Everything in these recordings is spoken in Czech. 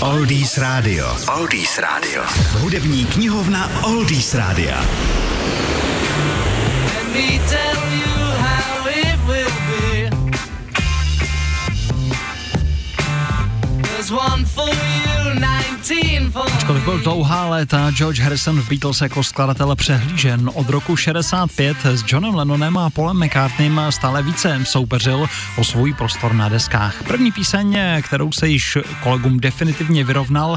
Oldies Radio. Oldies Radio. Hudební knihovna Oldies Rádia. Let me tell you how it will be. There's one for you, 19 for Ačkoliv byl dlouhá léta George Harrison v Beatles jako skladatel přehlížen, od roku 65 s Johnem Lennonem a Paulem McCartneym stále více soupeřil o svůj prostor na deskách. První píseň, kterou se již kolegům definitivně vyrovnal,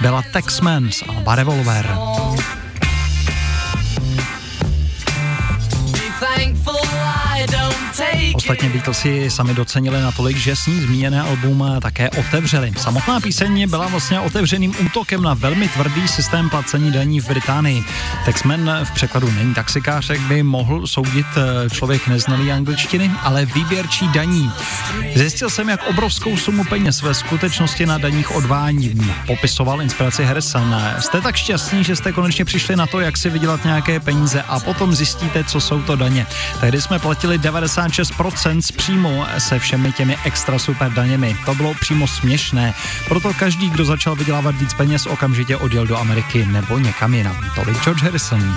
byla Texman z Alba Revolver. Ostatně. Beatlesi sami docenili natolik, že s ní zmíněné album také otevřeli. Samotná píseň byla vlastně otevřeným útokem na velmi tvrdý systém placení daní v Británii. Texman v překladu není taxikář, jak by mohl soudit eh, člověk neznalý angličtiny, ale výběrčí daní. Zjistil jsem, jak obrovskou sumu peněz ve skutečnosti na daních odvání. Popisoval inspiraci Harrison. Jste tak šťastní, že jste konečně přišli na to, jak si vydělat nějaké peníze a potom zjistíte, co jsou to daně. Tehdy jsme platili 96% z příjmu se všemi těmi extra super daněmi. To bylo přímo směšné. Proto každý, kdo začal vydělávat víc peněz, okamžitě odjel do Ameriky nebo někam jinam. Tolik George Harrison.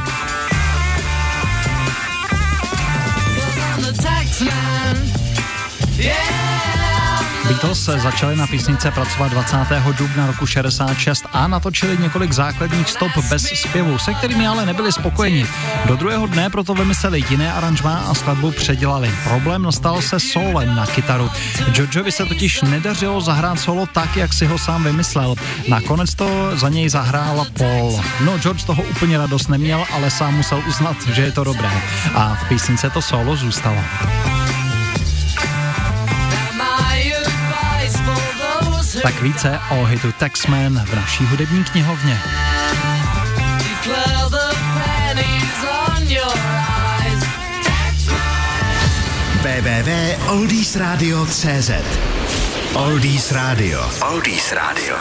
Beatles začali na písnice pracovat 20. dubna roku 66 a natočili několik základních stop bez zpěvu, se kterými ale nebyli spokojeni. Do druhého dne proto vymysleli jiné aranžmá a skladbu předělali. Problém nastal se solem na kytaru. Georgeovi se totiž nedařilo zahrát solo tak, jak si ho sám vymyslel. Nakonec to za něj zahrál Paul. No, George toho úplně radost neměl, ale sám musel uznat, že je to dobré. A v písnice to solo zůstalo. Tak více o hitu Texman v naší hudební knihovně. declare the pennies on your eyes. Tax www.oldiesradio.cz Oldies Radio. Oldies Radio.